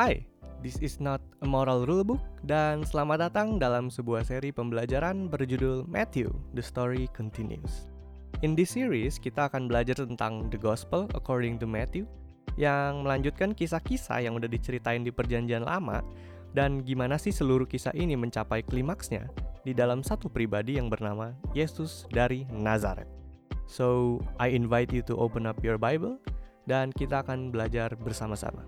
Hai, this is not a moral rulebook dan selamat datang dalam sebuah seri pembelajaran berjudul Matthew, The Story Continues. In this series, kita akan belajar tentang the gospel according to Matthew yang melanjutkan kisah-kisah yang udah diceritain di perjanjian lama dan gimana sih seluruh kisah ini mencapai klimaksnya di dalam satu pribadi yang bernama Yesus dari Nazaret. So, I invite you to open up your Bible dan kita akan belajar bersama-sama.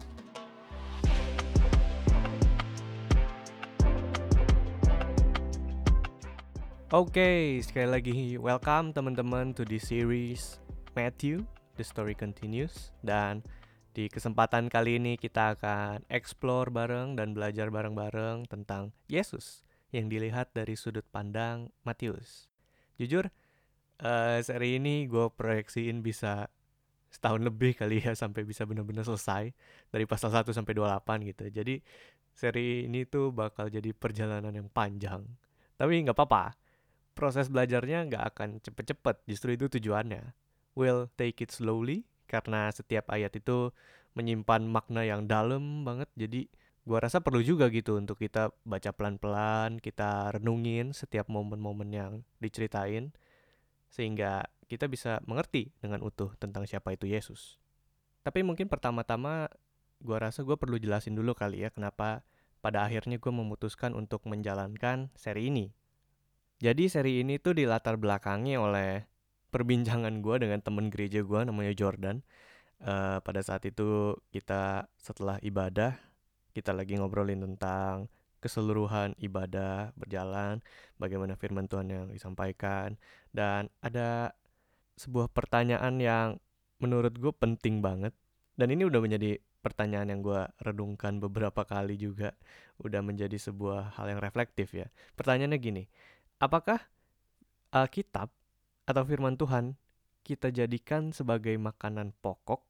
Oke, okay, sekali lagi welcome teman-teman to the series Matthew, the story continues dan di kesempatan kali ini kita akan explore bareng dan belajar bareng-bareng tentang Yesus yang dilihat dari sudut pandang Matius. Jujur, uh, seri ini gue proyeksiin bisa setahun lebih kali ya sampai bisa benar-benar selesai dari pasal 1 sampai 28 gitu. Jadi seri ini tuh bakal jadi perjalanan yang panjang. Tapi nggak apa-apa, proses belajarnya nggak akan cepet-cepet, justru itu tujuannya. We'll take it slowly, karena setiap ayat itu menyimpan makna yang dalam banget, jadi gua rasa perlu juga gitu untuk kita baca pelan-pelan, kita renungin setiap momen-momen yang diceritain, sehingga kita bisa mengerti dengan utuh tentang siapa itu Yesus. Tapi mungkin pertama-tama gua rasa gue perlu jelasin dulu kali ya kenapa pada akhirnya gue memutuskan untuk menjalankan seri ini jadi seri ini tuh dilatar belakangi oleh perbincangan gue dengan temen gereja gue namanya Jordan. Uh, pada saat itu kita setelah ibadah kita lagi ngobrolin tentang keseluruhan ibadah berjalan, bagaimana firman Tuhan yang disampaikan, dan ada sebuah pertanyaan yang menurut gue penting banget. Dan ini udah menjadi pertanyaan yang gue redungkan beberapa kali juga, udah menjadi sebuah hal yang reflektif ya. Pertanyaannya gini, Apakah Alkitab atau firman Tuhan kita jadikan sebagai makanan pokok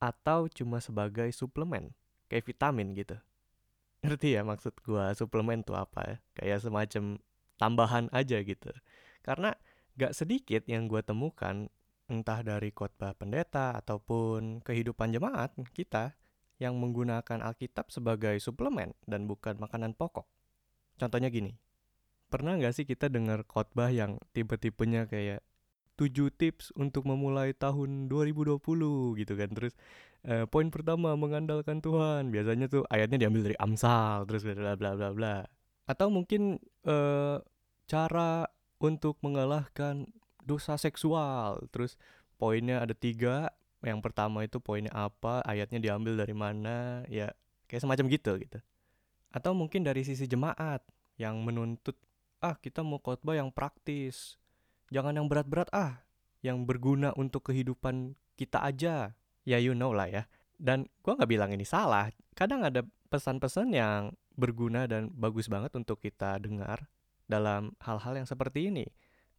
atau cuma sebagai suplemen kayak vitamin gitu? Ngerti ya maksud gua suplemen tuh apa ya? Kayak semacam tambahan aja gitu. Karena gak sedikit yang gua temukan entah dari khotbah pendeta ataupun kehidupan jemaat kita yang menggunakan Alkitab sebagai suplemen dan bukan makanan pokok. Contohnya gini, pernah nggak sih kita dengar khotbah yang tipe-tipenya kayak 7 tips untuk memulai tahun 2020 gitu kan. Terus uh, poin pertama mengandalkan Tuhan. Biasanya tuh ayatnya diambil dari Amsal terus bla bla bla bla atau mungkin uh, cara untuk mengalahkan dosa seksual. Terus poinnya ada tiga. Yang pertama itu poinnya apa ayatnya diambil dari mana ya kayak semacam gitu gitu. Atau mungkin dari sisi jemaat yang menuntut ah kita mau khotbah yang praktis. Jangan yang berat-berat ah yang berguna untuk kehidupan kita aja. Ya you know lah ya. Dan gua nggak bilang ini salah. Kadang ada pesan-pesan yang berguna dan bagus banget untuk kita dengar dalam hal-hal yang seperti ini.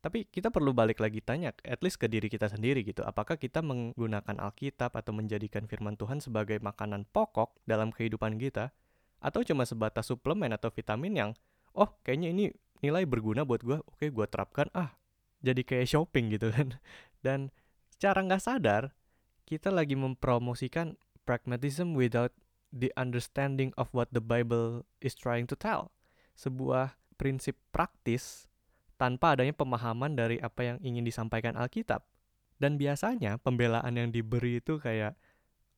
Tapi kita perlu balik lagi tanya at least ke diri kita sendiri gitu. Apakah kita menggunakan Alkitab atau menjadikan firman Tuhan sebagai makanan pokok dalam kehidupan kita? Atau cuma sebatas suplemen atau vitamin yang oh kayaknya ini nilai berguna buat gue oke gue terapkan ah jadi kayak shopping gitu kan. Dan secara nggak sadar kita lagi mempromosikan pragmatism without the understanding of what the Bible is trying to tell. Sebuah prinsip praktis tanpa adanya pemahaman dari apa yang ingin disampaikan Alkitab. Dan biasanya pembelaan yang diberi itu kayak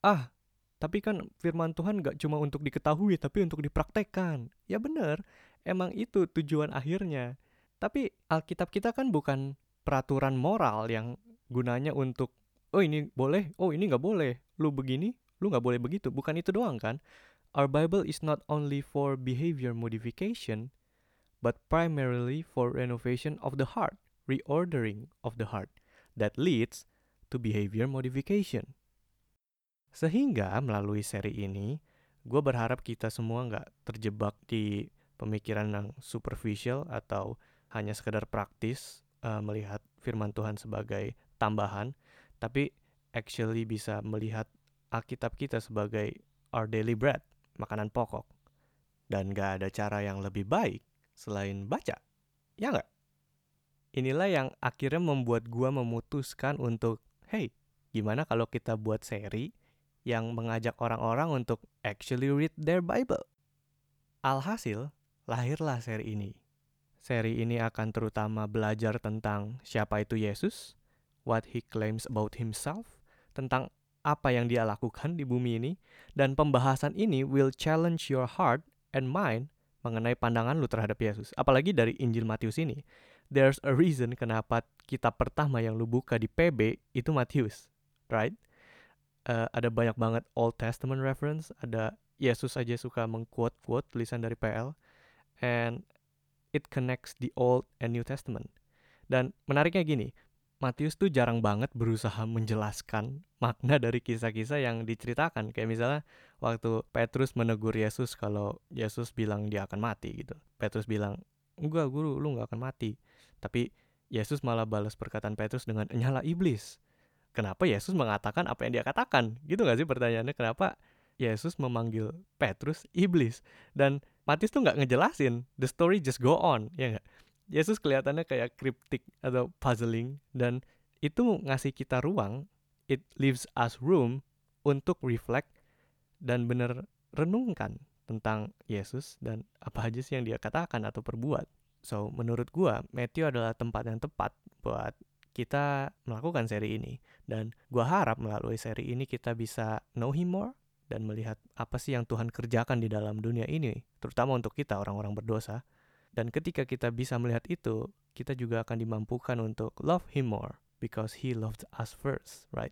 ah tapi kan firman Tuhan gak cuma untuk diketahui tapi untuk dipraktekkan. Ya bener emang itu tujuan akhirnya. Tapi Alkitab kita kan bukan peraturan moral yang gunanya untuk oh ini boleh, oh ini nggak boleh, lu begini, lu nggak boleh begitu. Bukan itu doang kan? Our Bible is not only for behavior modification, but primarily for renovation of the heart, reordering of the heart that leads to behavior modification. Sehingga melalui seri ini, gue berharap kita semua nggak terjebak di pemikiran yang superficial atau hanya sekedar praktis uh, melihat firman Tuhan sebagai tambahan, tapi actually bisa melihat Alkitab kita sebagai our daily bread, makanan pokok. Dan gak ada cara yang lebih baik selain baca. Ya nggak? Inilah yang akhirnya membuat gua memutuskan untuk, hey, gimana kalau kita buat seri yang mengajak orang-orang untuk actually read their Bible. Alhasil, lahirlah seri ini. Seri ini akan terutama belajar tentang siapa itu Yesus, what he claims about himself, tentang apa yang dia lakukan di bumi ini, dan pembahasan ini will challenge your heart and mind mengenai pandangan lu terhadap Yesus. Apalagi dari Injil Matius ini. There's a reason kenapa kitab pertama yang lu buka di PB itu Matius, right? Uh, ada banyak banget Old Testament reference, ada Yesus aja suka mengquote-quote tulisan dari PL, and it connects the Old and New Testament. Dan menariknya gini, Matius tuh jarang banget berusaha menjelaskan makna dari kisah-kisah yang diceritakan. Kayak misalnya waktu Petrus menegur Yesus kalau Yesus bilang dia akan mati gitu. Petrus bilang, enggak guru, lu nggak akan mati. Tapi Yesus malah balas perkataan Petrus dengan nyala iblis. Kenapa Yesus mengatakan apa yang dia katakan? Gitu gak sih pertanyaannya? Kenapa Yesus memanggil Petrus iblis? Dan Matius tuh nggak ngejelasin. The story just go on, ya nggak? Yesus kelihatannya kayak kriptik atau puzzling dan itu ngasih kita ruang, it leaves us room untuk reflect dan bener renungkan tentang Yesus dan apa aja sih yang dia katakan atau perbuat. So, menurut gua, Matthew adalah tempat yang tepat buat kita melakukan seri ini. Dan gua harap melalui seri ini kita bisa know him more dan melihat apa sih yang Tuhan kerjakan di dalam dunia ini, terutama untuk kita orang-orang berdosa dan ketika kita bisa melihat itu, kita juga akan dimampukan untuk love him more because he loved us first, right?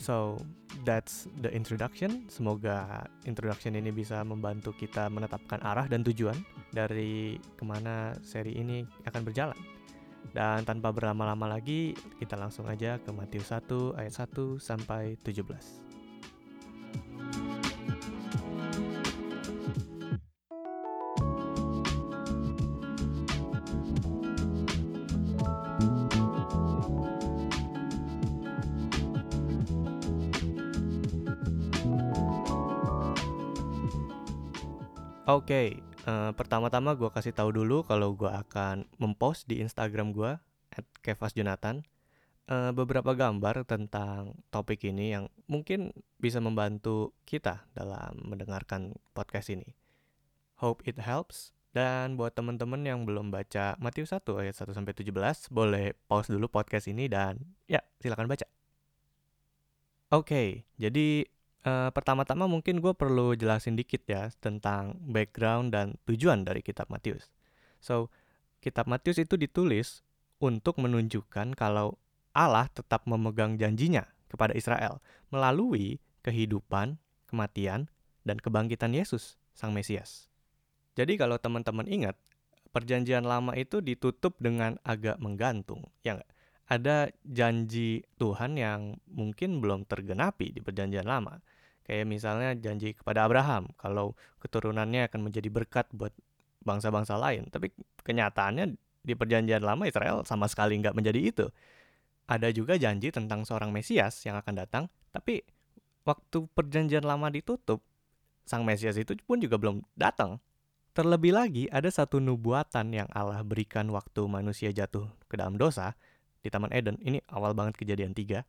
So, that's the introduction. Semoga introduction ini bisa membantu kita menetapkan arah dan tujuan dari ke mana seri ini akan berjalan. Dan tanpa berlama-lama lagi, kita langsung aja ke Matius 1 ayat 1 sampai 17. Oke, okay, eh, pertama-tama gue kasih tahu dulu kalau gue akan mempost di Instagram gue @kevasjonathan uh, beberapa gambar tentang topik ini yang mungkin bisa membantu kita dalam mendengarkan podcast ini. Hope it helps. Dan buat teman-teman yang belum baca Matius 1 ayat 1 sampai 17, boleh pause dulu podcast ini dan ya, silakan baca. Oke, okay, jadi Uh, pertama-tama mungkin gue perlu jelasin dikit ya tentang background dan tujuan dari kitab Matius. So, kitab Matius itu ditulis untuk menunjukkan kalau Allah tetap memegang janjinya kepada Israel melalui kehidupan, kematian, dan kebangkitan Yesus, Sang Mesias. Jadi kalau teman-teman ingat, perjanjian lama itu ditutup dengan agak menggantung, ya nggak? Ada janji Tuhan yang mungkin belum tergenapi di perjanjian lama Kayak misalnya janji kepada Abraham kalau keturunannya akan menjadi berkat buat bangsa-bangsa lain. Tapi kenyataannya di perjanjian lama Israel sama sekali nggak menjadi itu. Ada juga janji tentang seorang Mesias yang akan datang, tapi waktu perjanjian lama ditutup, sang Mesias itu pun juga belum datang. Terlebih lagi, ada satu nubuatan yang Allah berikan waktu manusia jatuh ke dalam dosa di Taman Eden. Ini awal banget kejadian tiga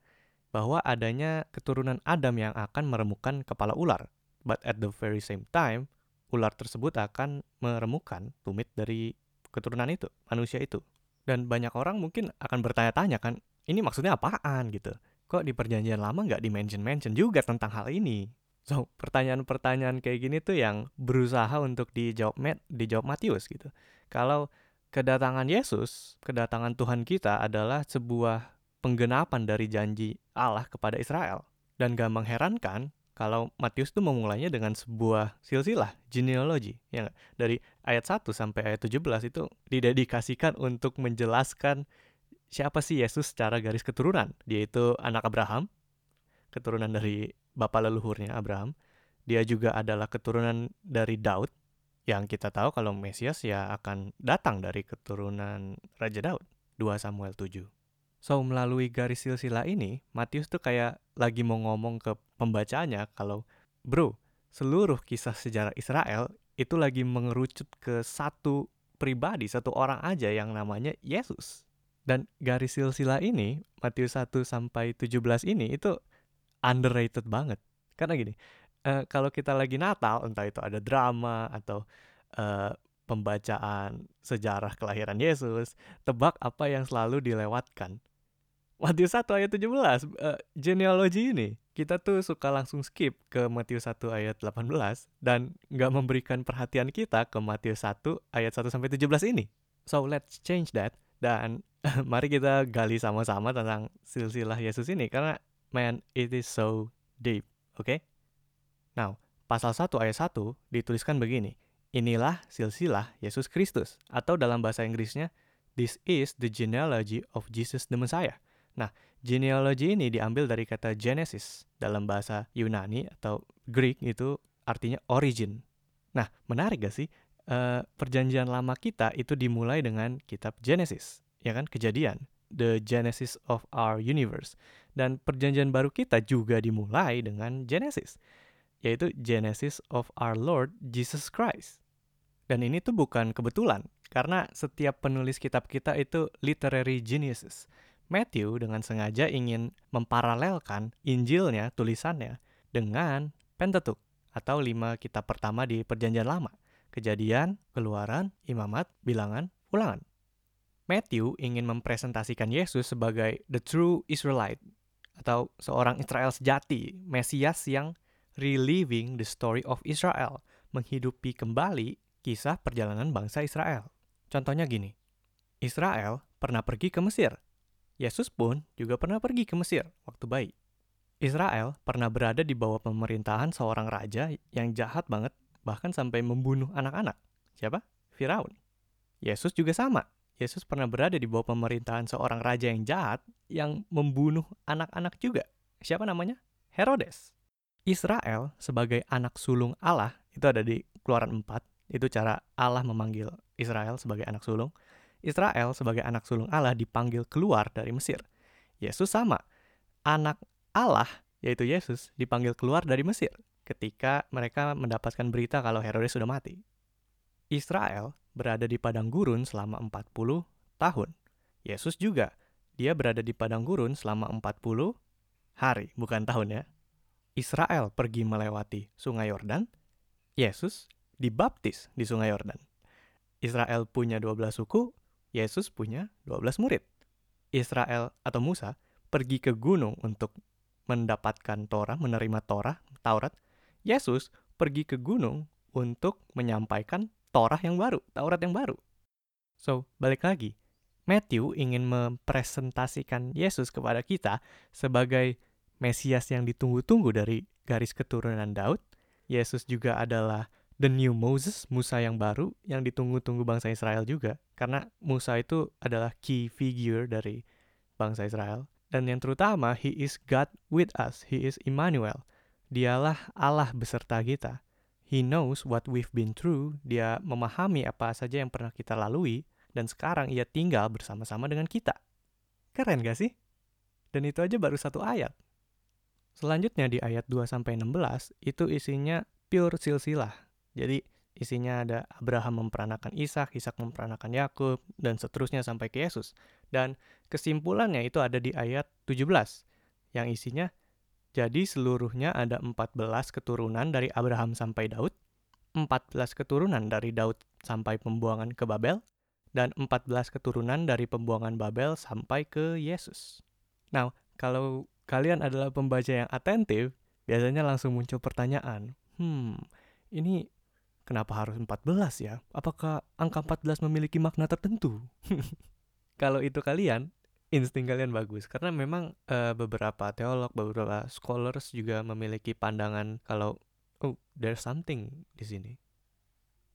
bahwa adanya keturunan Adam yang akan meremukkan kepala ular. But at the very same time, ular tersebut akan meremukkan tumit dari keturunan itu, manusia itu. Dan banyak orang mungkin akan bertanya-tanya kan, ini maksudnya apaan gitu? Kok di perjanjian lama nggak di-mention-mention juga tentang hal ini? So, pertanyaan-pertanyaan kayak gini tuh yang berusaha untuk dijawab Matt, dijawab Matius gitu. Kalau kedatangan Yesus, kedatangan Tuhan kita adalah sebuah penggenapan dari janji Allah kepada Israel. Dan gak mengherankan kalau Matius tuh memulainya dengan sebuah silsilah genealogi ya dari ayat 1 sampai ayat 17 itu didedikasikan untuk menjelaskan siapa sih Yesus secara garis keturunan. Dia itu anak Abraham, keturunan dari bapak leluhurnya Abraham. Dia juga adalah keturunan dari Daud, yang kita tahu kalau Mesias ya akan datang dari keturunan Raja Daud. 2 Samuel 7. So, melalui garis silsilah ini, Matius tuh kayak lagi mau ngomong ke pembacanya kalau, bro, seluruh kisah sejarah Israel itu lagi mengerucut ke satu pribadi, satu orang aja yang namanya Yesus. Dan garis silsilah ini, Matius 1 sampai 17 ini itu underrated banget. Karena gini, uh, kalau kita lagi Natal, entah itu ada drama atau uh, pembacaan sejarah kelahiran Yesus, tebak apa yang selalu dilewatkan. Matius 1 ayat 17, uh, genealogi ini. Kita tuh suka langsung skip ke Matius 1 ayat 18 dan nggak memberikan perhatian kita ke Matius 1 ayat 1 sampai 17 ini. So let's change that dan mari kita gali sama-sama tentang silsilah Yesus ini karena man it is so deep, oke? Okay? Now, pasal 1 ayat 1 dituliskan begini. Inilah silsilah Yesus Kristus atau dalam bahasa Inggrisnya this is the genealogy of Jesus the Messiah. Nah, genealogy ini diambil dari kata Genesis dalam bahasa Yunani atau Greek itu artinya origin. Nah, menarik gak sih? Uh, perjanjian lama kita itu dimulai dengan kitab Genesis, ya kan? Kejadian, the Genesis of our universe. Dan perjanjian baru kita juga dimulai dengan Genesis, yaitu Genesis of our Lord Jesus Christ. Dan ini tuh bukan kebetulan, karena setiap penulis kitab kita itu literary geniuses. Matthew dengan sengaja ingin memparalelkan Injilnya, tulisannya, dengan Pentateuch atau lima kitab pertama di Perjanjian Lama. Kejadian, Keluaran, Imamat, Bilangan, Ulangan. Matthew ingin mempresentasikan Yesus sebagai the true Israelite atau seorang Israel sejati, Mesias yang reliving the story of Israel, menghidupi kembali kisah perjalanan bangsa Israel. Contohnya gini, Israel pernah pergi ke Mesir. Yesus pun juga pernah pergi ke Mesir waktu bayi. Israel pernah berada di bawah pemerintahan seorang raja yang jahat banget, bahkan sampai membunuh anak-anak. Siapa? Firaun. Yesus juga sama. Yesus pernah berada di bawah pemerintahan seorang raja yang jahat yang membunuh anak-anak juga. Siapa namanya? Herodes. Israel sebagai anak sulung Allah, itu ada di Keluaran 4, itu cara Allah memanggil Israel sebagai anak sulung. Israel sebagai anak sulung Allah dipanggil keluar dari Mesir. Yesus sama. Anak Allah, yaitu Yesus, dipanggil keluar dari Mesir ketika mereka mendapatkan berita kalau Herodes sudah mati. Israel berada di padang gurun selama 40 tahun. Yesus juga, dia berada di padang gurun selama 40 hari, bukan tahun ya. Israel pergi melewati sungai Yordan, Yesus dibaptis di Sungai Yordan. Israel punya 12 suku, Yesus punya 12 murid. Israel atau Musa pergi ke gunung untuk mendapatkan Torah, menerima Torah, Taurat. Yesus pergi ke gunung untuk menyampaikan Torah yang baru, Taurat yang baru. So, balik lagi. Matthew ingin mempresentasikan Yesus kepada kita sebagai Mesias yang ditunggu-tunggu dari garis keturunan Daud. Yesus juga adalah the new Moses, Musa yang baru yang ditunggu-tunggu bangsa Israel juga. Karena Musa itu adalah key figure dari bangsa Israel. Dan yang terutama, he is God with us. He is Emmanuel. Dialah Allah beserta kita. He knows what we've been through. Dia memahami apa saja yang pernah kita lalui. Dan sekarang ia tinggal bersama-sama dengan kita. Keren gak sih? Dan itu aja baru satu ayat. Selanjutnya di ayat 2-16, itu isinya pure silsilah jadi isinya ada Abraham memperanakan Ishak, Ishak memperanakan Yakub, dan seterusnya sampai ke Yesus. Dan kesimpulannya itu ada di ayat 17, yang isinya, jadi seluruhnya ada 14 keturunan dari Abraham sampai Daud, 14 keturunan dari Daud sampai pembuangan ke Babel, dan 14 keturunan dari pembuangan Babel sampai ke Yesus. Nah, kalau kalian adalah pembaca yang atentif, biasanya langsung muncul pertanyaan, hmm, ini Kenapa harus 14 ya? Apakah angka 14 memiliki makna tertentu? Kalau itu kalian, insting kalian bagus karena memang uh, beberapa teolog, beberapa scholars juga memiliki pandangan kalau oh there's something di sini.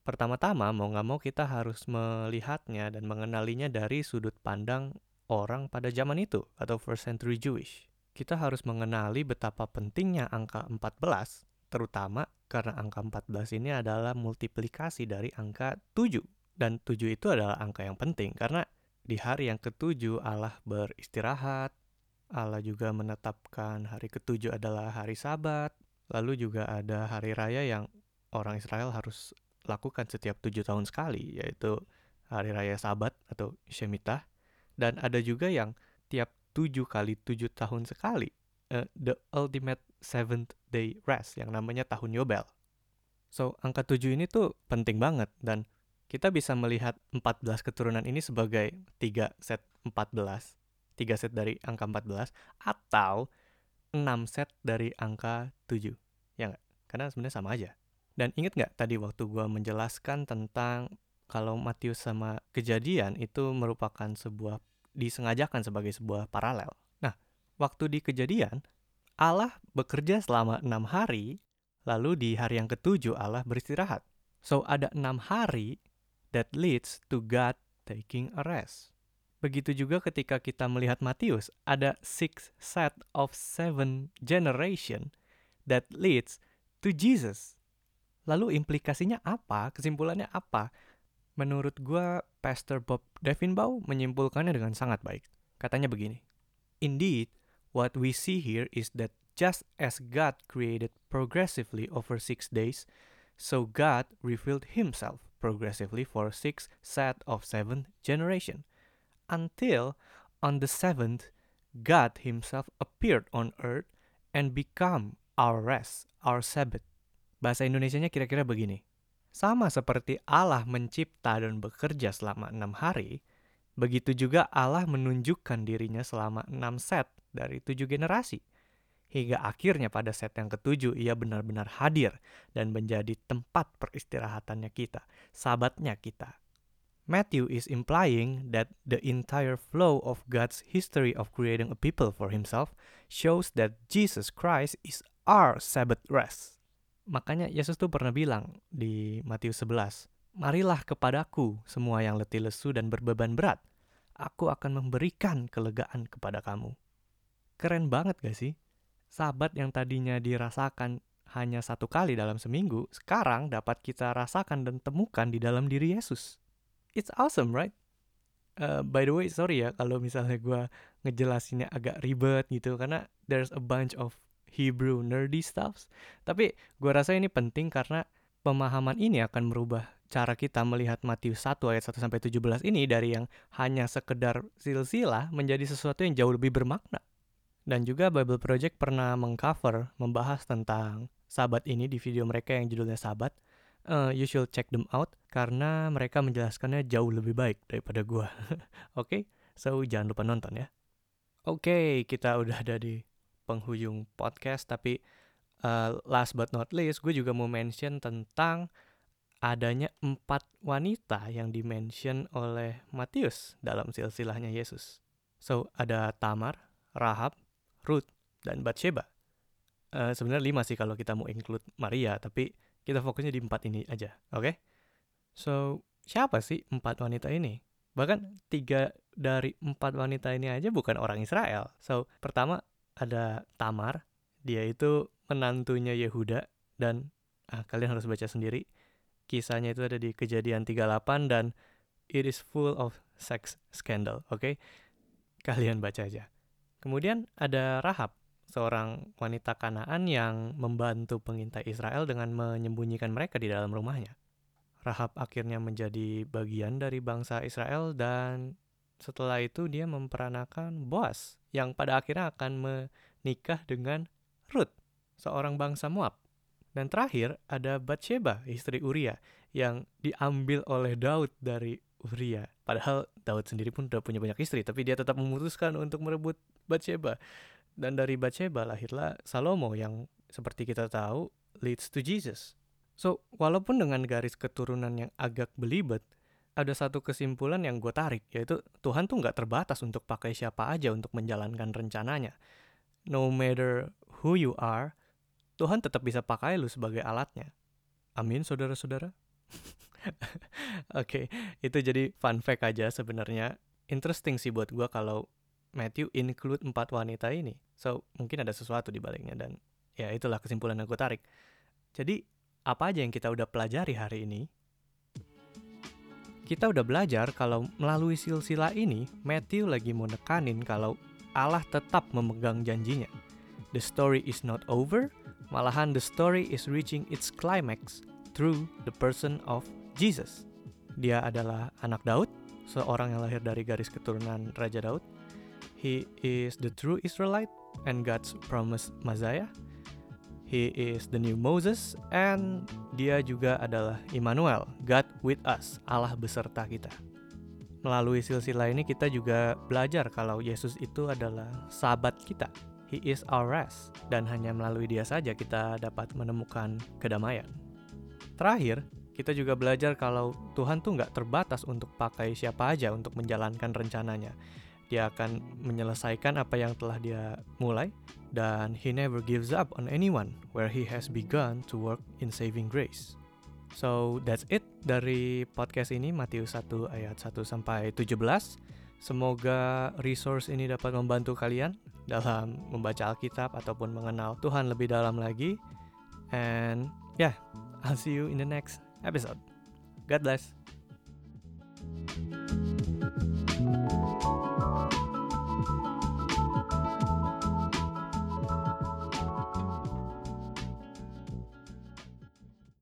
Pertama-tama mau nggak mau kita harus melihatnya dan mengenalinya dari sudut pandang orang pada zaman itu atau first century Jewish. Kita harus mengenali betapa pentingnya angka 14 terutama karena angka 14 ini adalah multiplikasi dari angka 7. Dan 7 itu adalah angka yang penting karena di hari yang ketujuh Allah beristirahat, Allah juga menetapkan hari ketujuh adalah hari sabat, lalu juga ada hari raya yang orang Israel harus lakukan setiap tujuh tahun sekali, yaitu hari raya sabat atau Shemitah, dan ada juga yang tiap tujuh kali tujuh tahun sekali, uh, the ultimate seventh day rest yang namanya tahun Yobel. So, angka 7 ini tuh penting banget dan kita bisa melihat 14 keturunan ini sebagai 3 set 14, 3 set dari angka 14 atau 6 set dari angka 7. Ya nggak? Karena sebenarnya sama aja. Dan inget nggak tadi waktu gua menjelaskan tentang kalau Matius sama kejadian itu merupakan sebuah disengajakan sebagai sebuah paralel. Nah, waktu di kejadian, Allah bekerja selama enam hari Lalu di hari yang ketujuh Allah beristirahat. So ada enam hari that leads to God taking a rest. Begitu juga ketika kita melihat Matius, ada six set of seven generation that leads to Jesus. Lalu implikasinya apa? Kesimpulannya apa? Menurut gue, Pastor Bob Devinbaugh menyimpulkannya dengan sangat baik. Katanya begini, Indeed, what we see here is that Just as God created progressively over six days, so God revealed himself progressively for six set of seven generation. Until on the seventh, God himself appeared on earth and become our rest, our Sabbath. Bahasa Indonesianya kira-kira begini. Sama seperti Allah mencipta dan bekerja selama enam hari, begitu juga Allah menunjukkan dirinya selama enam set dari tujuh generasi hingga akhirnya pada set yang ketujuh ia benar-benar hadir dan menjadi tempat peristirahatannya kita, sahabatnya kita. Matthew is implying that the entire flow of God's history of creating a people for himself shows that Jesus Christ is our Sabbath rest. Makanya Yesus tuh pernah bilang di Matius 11, Marilah kepadaku semua yang letih lesu dan berbeban berat. Aku akan memberikan kelegaan kepada kamu. Keren banget gak sih? sahabat yang tadinya dirasakan hanya satu kali dalam seminggu, sekarang dapat kita rasakan dan temukan di dalam diri Yesus. It's awesome, right? Uh, by the way, sorry ya kalau misalnya gue ngejelasinnya agak ribet gitu, karena there's a bunch of Hebrew nerdy stuffs. Tapi gue rasa ini penting karena pemahaman ini akan merubah cara kita melihat Matius 1 ayat 1 sampai 17 ini dari yang hanya sekedar silsilah menjadi sesuatu yang jauh lebih bermakna. Dan juga Bible Project pernah mengcover, membahas tentang sahabat ini di video mereka yang judulnya Sahabat. Uh, you should check them out karena mereka menjelaskannya jauh lebih baik daripada gua. Oke, okay? so jangan lupa nonton ya. Oke, okay, kita udah ada di penghujung podcast tapi uh, last but not least gue juga mau mention tentang adanya empat wanita yang dimention oleh Matius dalam silsilahnya Yesus. So ada Tamar, Rahab, Ruth, dan Bathsheba. Uh, Sebenarnya lima sih kalau kita mau include Maria, tapi kita fokusnya di empat ini aja, oke? Okay? So, siapa sih empat wanita ini? Bahkan tiga dari empat wanita ini aja bukan orang Israel. So, pertama ada Tamar, dia itu menantunya Yehuda, dan ah, kalian harus baca sendiri. Kisahnya itu ada di kejadian 38 dan it is full of sex scandal, oke? Okay? Kalian baca aja. Kemudian ada Rahab, seorang wanita Kanaan yang membantu pengintai Israel dengan menyembunyikan mereka di dalam rumahnya. Rahab akhirnya menjadi bagian dari bangsa Israel dan setelah itu dia memperanakan Boas yang pada akhirnya akan menikah dengan Ruth, seorang bangsa Moab. Dan terakhir ada Bathsheba, istri Uria, yang diambil oleh Daud dari Uria. Padahal Daud sendiri pun udah punya banyak istri, tapi dia tetap memutuskan untuk merebut Bathsheba. Dan dari Bathsheba lahirlah Salomo yang seperti kita tahu leads to Jesus. So, walaupun dengan garis keturunan yang agak belibet, ada satu kesimpulan yang gue tarik, yaitu Tuhan tuh nggak terbatas untuk pakai siapa aja untuk menjalankan rencananya. No matter who you are, Tuhan tetap bisa pakai lu sebagai alatnya. Amin, saudara-saudara. Oke, okay, itu jadi fun fact aja sebenarnya. Interesting sih buat gue kalau Matthew include empat wanita ini. So, mungkin ada sesuatu di baliknya dan ya itulah kesimpulan yang gue tarik. Jadi, apa aja yang kita udah pelajari hari ini? Kita udah belajar kalau melalui silsilah ini, Matthew lagi mau nekanin kalau Allah tetap memegang janjinya. The story is not over, malahan the story is reaching its climax through the person of Jesus. Dia adalah anak Daud, seorang yang lahir dari garis keturunan Raja Daud. He is the true Israelite, and God's promised Messiah. He is the new Moses and dia juga adalah Immanuel, God with us, Allah beserta kita. Melalui silsilah ini kita juga belajar kalau Yesus itu adalah sahabat kita. He is our rest dan hanya melalui dia saja kita dapat menemukan kedamaian. Terakhir, kita juga belajar kalau Tuhan tuh nggak terbatas untuk pakai siapa aja untuk menjalankan rencananya. Dia akan menyelesaikan apa yang telah dia mulai dan he never gives up on anyone where he has begun to work in saving grace. So that's it dari podcast ini Matius 1 ayat 1 sampai 17. Semoga resource ini dapat membantu kalian dalam membaca Alkitab ataupun mengenal Tuhan lebih dalam lagi. And yeah, I'll see you in the next episode. God bless.